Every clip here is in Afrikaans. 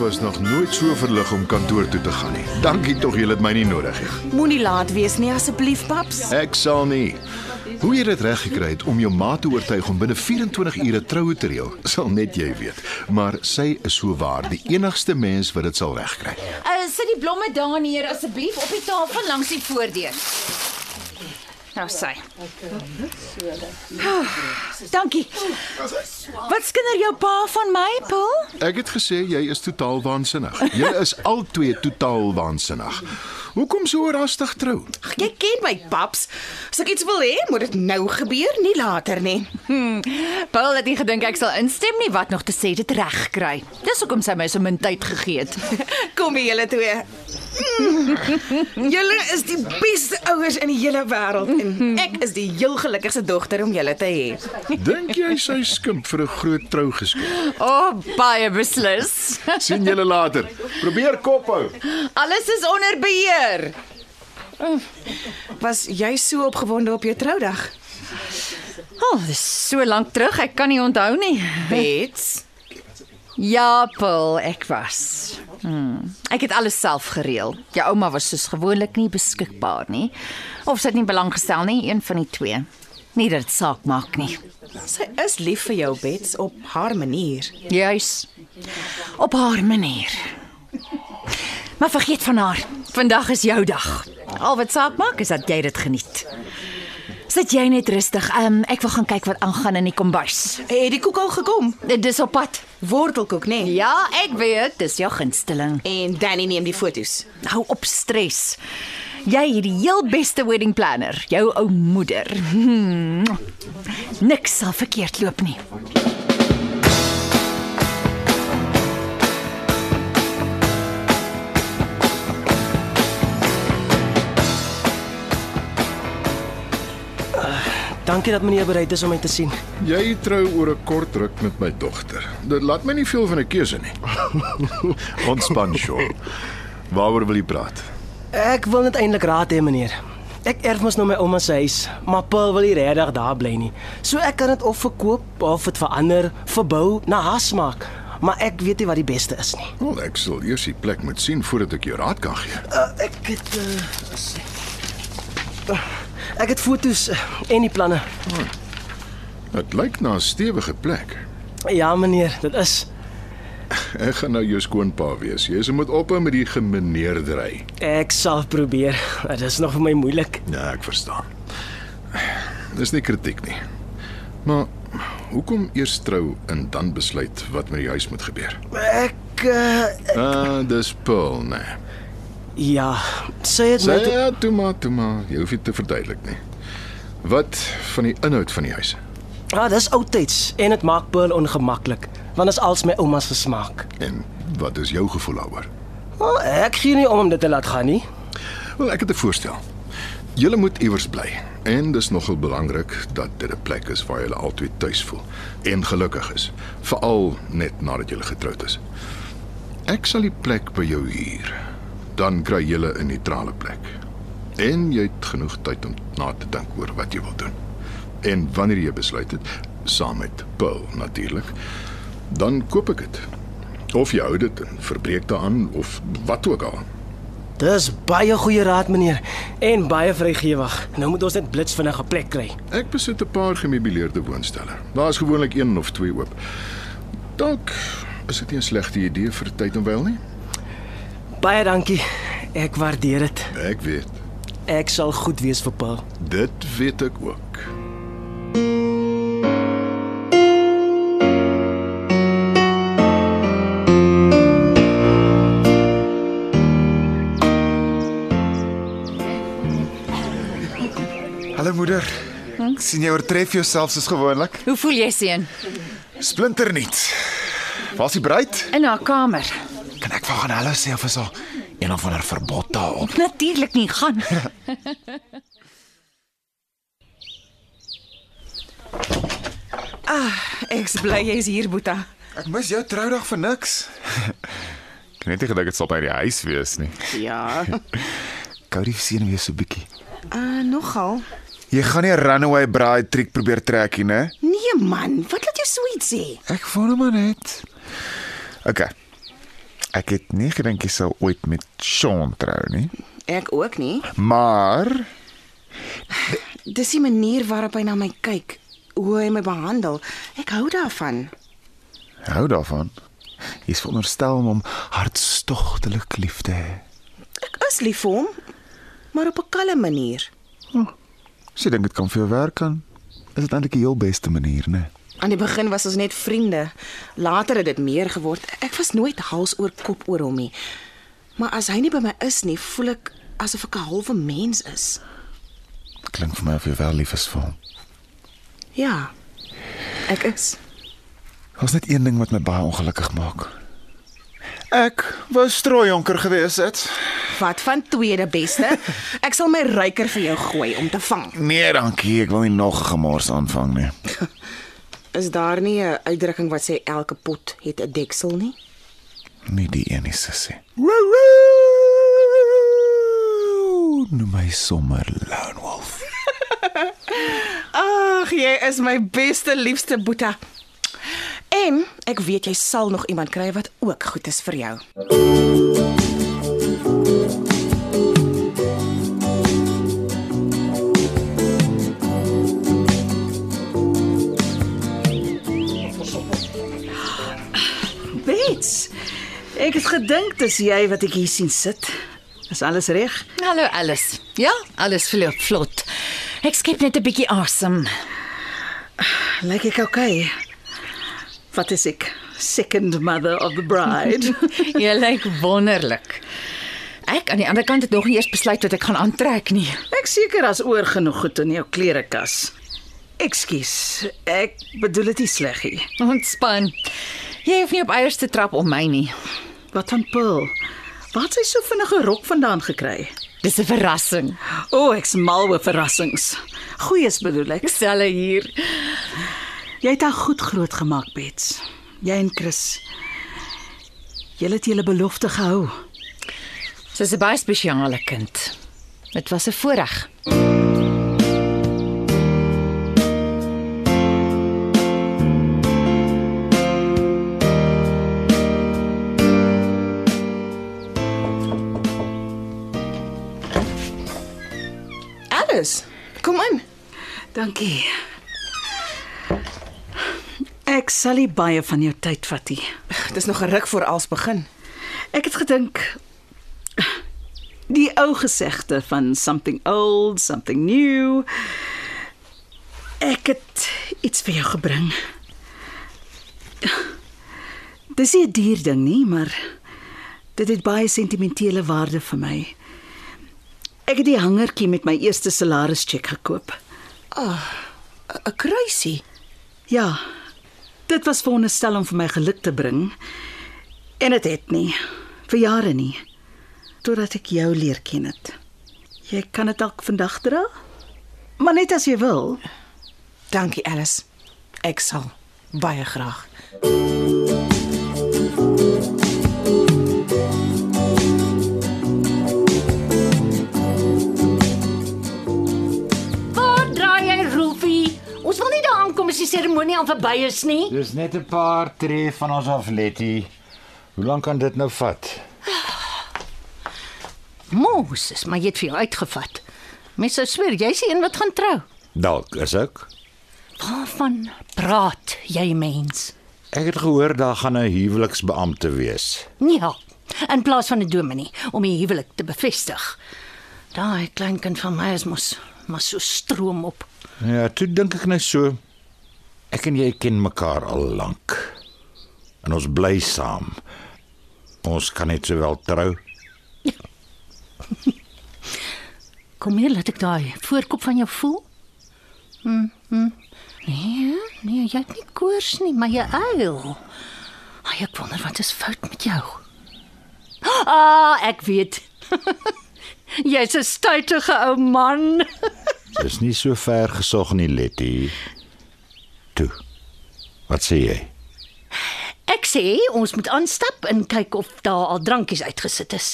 Was nog nooit so verlig om kantoor toe te gaan nie. Dankie tog julle het my nie nodig nie. Moenie laat wees nie asseblief, paps. Ek sal nie. Hoe jy dit reg gekry het om jou ma te oortuig om binne 24 ure troue te reël, sal net jy weet. Maar sy is so waar, die enigste mens wat dit sal regkry. Uh, sit die blomme daar neer asseblief op die tafel langs die voordeur. Nou sy. Oh, dankie. Wat skinder jou pa van my, Paul? Ek het gesê jy is totaal waansinnig. Jy is albei totaal waansinnig. Hoekom so rastig trou? Ag, Jy ken my, paps. As ek iets wil hê, moet dit nou gebeur, nie later nie. Hmm. Paul het nie gedink ek sal instem nie wat nog te sê dit reg kry. Dis hoekom sy my so min tyd gegee het. Kom hier julle twee. Mm. Julle is die beste ouers in die hele wêreld en ek is die heel gelukkigste dogter om julle te hê. Dink jy sy skimp vir 'n groot trougeskil? O, oh, baie beslis. sien julle later. Probeer kop hou. Alles is onder beheer. Was jy so opgewonde op jou troudag? O, oh, dis so lank terug, ek kan nie onthou nie. Bets. Ja, Paul, ek was. Hmm. Ek het alles self gereël. Jou ouma was soos gewoonlik nie beskikbaar nie. Of sy het nie belang gestel nie, een van die twee. Nie dat dit saak maak nie. Sy is lief vir jou, Bets, op haar manier. Juis. Op haar manier. Maar vergeet van haar. Vandag is jou dag. Al wat saak maak is dat jy dit geniet. Sit jy net rustig. Um, ek wil gaan kyk wat aangaan in die kombuis. Het die koek al gekom? Dit is op pad. Wortelkoek, nê? Nee. Ja, ek weet, dis jou gunsteling. En Danny neem die fotos. Hou op stres. Jy het die heel beste wedding planner, jou ou moeder. Hmm. Niks sal verkeerd loop nie. Dankie dat meneer bereid is om my te sien. Jy trou oor 'n kort ruk met my dogter. Dit laat my nie veel van 'n keuse nie. Ontspan, Shaw. Waaroor wil jy praat? Ek wil net eintlik raad hê, meneer. Ek erf mos nou my ouma se huis, maar Paul wil nie regtig daar bly nie. So ek kan dit of verkoop of dit verander, verbou na haar smaak. Maar ek weet nie wat die beste is nie. Wel, ek sal eers die plek moet sien voordat ek jou raad kan gee. Uh, ek het uh, ek het foto's uh, en die planne. Dit lyk na 'n stewige plek. Ja, meneer, dit is. Ek gaan nou jou skoonpa wees. Jy se moet ophou met die gemeneerdery. Ek sal probeer. Dit is nog vir my moeilik. Ja, ek verstaan. Dis nie kritiek nie. Maar hoekom eers trou en dan besluit wat met die huis moet gebeur? Ek uh, Ah, dis Paul, nee. Ja, Sê my ja, toe maar, toe maar. Jy hoef dit te verduidelik nie. Wat van die inhoud van die huis? Ja, dis oudtyds en dit maak Paul ongemaklik, want dit is als my ouma se smaak. En wat is jou gevoel daaroor? Oh, ek gee nie om om dit te laat gaan nie. Wel, ek het 'n voorstel. Julle moet iewers bly en dis nogal belangrik dat dit 'n plek is waar julle albei tuis voel en gelukkig is, veral net nadat julle getroud is. Ek sal die plek by jou huur. Dan kry julle 'n neutrale plek. En jy het genoeg tyd om na te dink oor wat jy wil doen. En wanneer jy besluit het, saam met Paul natuurlik, dan koop ek dit. Of jy hou dit en verbreek daaraan of wat ook al. Dis baie goeie raad, meneer, en baie vrygewig. Nou moet ons net blits vinnig 'n plek kry. Ek besit 'n paar gemeubileerde woonstelle. Daar's gewoonlik een of twee oop. Dalk is dit nie 'n slegte idee vir tyd en wyl nie. Baie dankie. Ek waardeer dit. Ek weet. Ek sal goed wees vir Paul. Dit weet ek ook. Hallo moeder. Ek sien jy oortref jouself soos gewoonlik. Hoe voel jy seun? Splinternuut. Waar's die bruid? In haar kamer. Kan ek vir gaan hallo sê of is al een of ander verbod daarop? Natuurlik nie gaan. Ek's bly jy's hier, Boeta. Ek mis jou troudag vir niks. Ek het net gedink dit sal by die huis wees nie. Ja. Cody seën weer so bietjie. Uh nogal. Jy gaan nie 'n runaway bride trick probeer trek nie, né? Nee man, wat laat so iets sê? Ek voel maar net. OK. Ek het nie gedink jy sou ooit met Sean trou nie. Ek ook nie. Maar Dis die manier waarop hy na my kyk, hoe hy my behandel. Ek hou daarvan. hou daarvan. Jy's veronderstel om hom hartstogtelik lief te hê. Ek is lief vir hom, maar op 'n kalme manier. As jy dink dit kan vir jou werk kan, is dit eintlik die heel beste manier, né? Aan die begin was ons net vriende. Later het dit meer geword. Ek was nooit hals oor kop oor hom nie. Maar as hy nie by my is nie, voel ek asof ek 'n halwe mens is. Klink vir my of jy wel lief is vir hom. Ja. Ek is. Daar's net een ding wat my baie ongelukkig maak. Ek wou strooijonker gewees het. Wat van tweede beste? Ek sal my ryker vir jou gooi om te vang. Nee, dankie, ek wil nie nog gemors aanvang nie. Is daar nie 'n uitdrukking wat sê elke pot het 'n deksel nie? Nie die een nie, sussie. Noem my sommer Lone Wolf. Ag, jy is my beste liefste Boeta. En ek weet jy sal nog iemand kry wat ook goed is vir jou. Ek het gedink dis jy wat ek hier sien sit. Is alles reg? Hallo Alice. Ja, alles verloop vlot. Ek skep net 'n bietjie asem. Lyk ek okay? Wat is ek? Second mother of the bride. Jy lyk wonderlik. Ek aan die ander kant het nog nie eers besluit wat ek gaan aantrek nie. ek seker as oor genoeg goed in jou klerekas. Ekskuus. Ek bedoel dit nie sleg nie. Ontspan. Jy hoef nie op eiers te trap om my nie. Wat van Paul? Waar het sy so vinnige rok vandaan gekry? Dis 'n verrassing. O, oh, ek's mal oor verrassings. Goeies bedoel ek. Selle hier. Jy het haar goed groot gemaak, Bets. Jy en Chris. Julle het julle belofte gehou. Sy's 'n baie spesiale kind. Dit was 'n voorreg. Alice, kom in. Dankie. Ek sal nie baie van jou tyd vat nie. Dis nog 'n ruk voor als begin. Ek het gedink die ou gesegde van something old, something new. Ek het iets vir jou gebring. Dis nie 'n duur ding nie, maar dit het baie sentimentele waarde vir my. Ek het die hangertjie met my eerste salarischeck gekoop. 'n Kruisie. Ja. Dit was veronderstel om vir my geluk te bring. En dit het nie vir jare nie totdat ek jou leer ken het. Jy kan dit dalk vandag dra? Maar net as jy wil. Dankie Alice. Ek sal baie graag. Waar seremonie al verby is nie. Dis net 'n paar tree van ons af, Letty. Hoe lank kan dit nou vat? Moses, maar jy het vir jou uitgevat. Mens sou sweer jy's die een wat gaan trou. Dalk is ek. Waarvan praat jy, mens? Ek het gehoor daar gaan 'n huweliksbeampte wees. Ja, in plaas van 'n dominee om die huwelik te bevestig. Daai kleinkind van my is mos maar so stroom op. Ja, toe dink ek net so. Ek en jy ken mekaar al lank. En ons bly saam. Ons kan net sowel trou. Kom hier, laat ek daai voorkop van jou voel. Hm, hm. Nee, nee, jy het nie koors nie, maar jy uil. Ai, ek wonder wat is fout met jou. Ah, ek weet. Jy's 'n stuitige ou man. Dis nie so ver gesog nie, Letty. Toe. Wat sê jy? Ek sê ons moet aanstap en kyk of daar al drankies uitgesit is.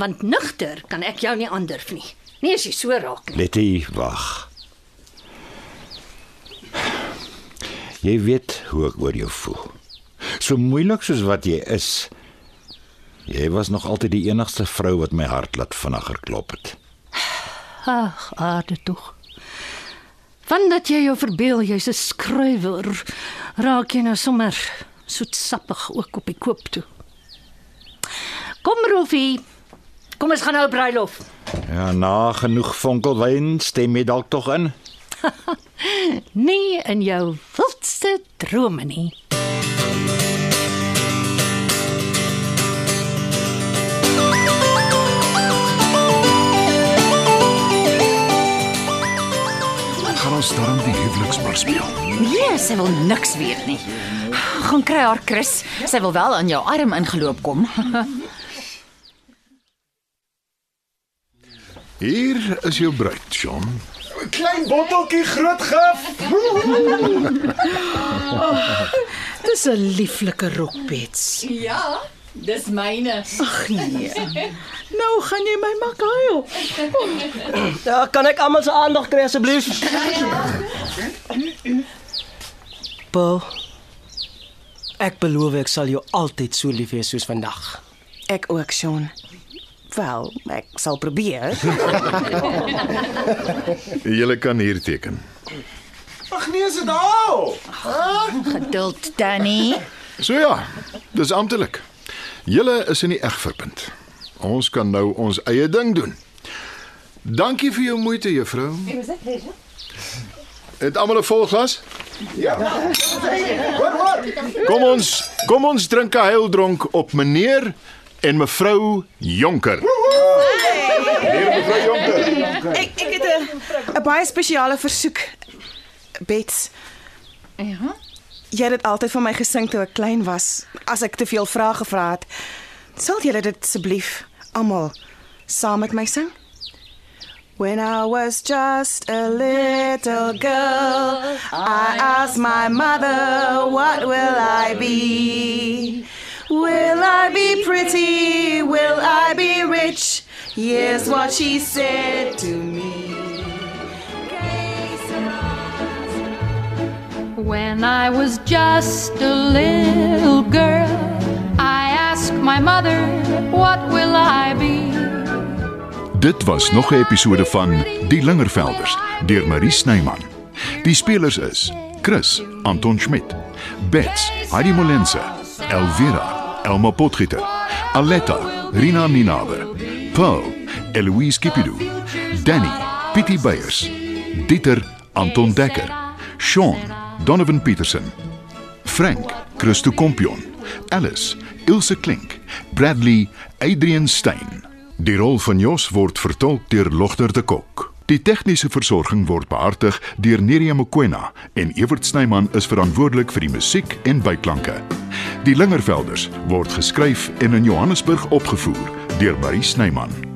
Want nugter kan ek jou nie aandurf nie. Nie as jy so raak nie. Letty, wag. Jy weet hoe ek oor jou voel. So moeilik soos wat jy is, jy was nog altyd die enigste vrou wat my hart laat vinniger klop het. Ag, aarde tog. Vandat jy jou verbeel jy's 'n skrywer, raak jy nou sommer soetsappig ook op die koop toe. Kom Rolfie. Kom ons gaan nou bruilof. Ja, na genoeg vonkelwyn stem jy dalk tog in. Nie in jou wildste drome nie. Gaan ons dan die huweliksbar speel? Nee, sy wil niks weet nie. Gaan kry haar Chris. Sy wil wel aan jou arm ingeloop kom. Hier is jou bruid, Sean. Klein botteltjie groot gif. Dis 'n lieflike rokbeds. Ja, dis myne. Ag nee. Nou gaan jy my maak huil. Ja, kan ek almal se aandag kry asseblief? Paul. Ek beloof ek sal jou altyd so lief hê soos vandag. Ek ook, Sean. Wel, ek sal probeer. Julle kan hier teken. Ag nee, is dit al? Geduld, Danny. So ja, dis amptelik. Julle is in die eg verbind. Ons kan nou ons eie ding doen. Dankie vir jou moeite, juffrou. Het almal 'n vol glas? Ja. Kom ons, kom ons drink 'n heildronk op meneer en mevrou Jonker. Meneer en mevrou Jonker. ek ek het 'n baie spesiale versoek. Bets, Ja. Jy het dit altyd vir my gesing toe ek klein was, as ek te veel vrae gevra het. Sal julle dit asseblief almal saam met my sing? When I was just a little girl, I asked my mother, What will I be? Will I be pretty? Will I be rich? Here's what she said to me. When I was just a little girl, I asked my mother, What will I be? Dit was nog 'n episode van Die Lingervelders deur Marie Snyman. Die spelers is Chris Anton Schmidt, Bets Heidi Molense, Elvira Elma Potgieter, Aletta Rina Ninaber, Paul Eloise Kipidu, Danny Pietie Beyers, Dieter Anton Dekker, Sean Donovan Petersen, Frank Christo Kompion, Alice Ilse Klink, Bradley Adrian Stein. Die rol van Jos word vertolk deur Logter de Kok. Die tegniese versorging word behartig deur Neriya Mkwena en Evert Snyman is verantwoordelik vir die musiek en byklanke. Die Lingervelders word geskryf en in Johannesburg opgevoer deur Marie Snyman.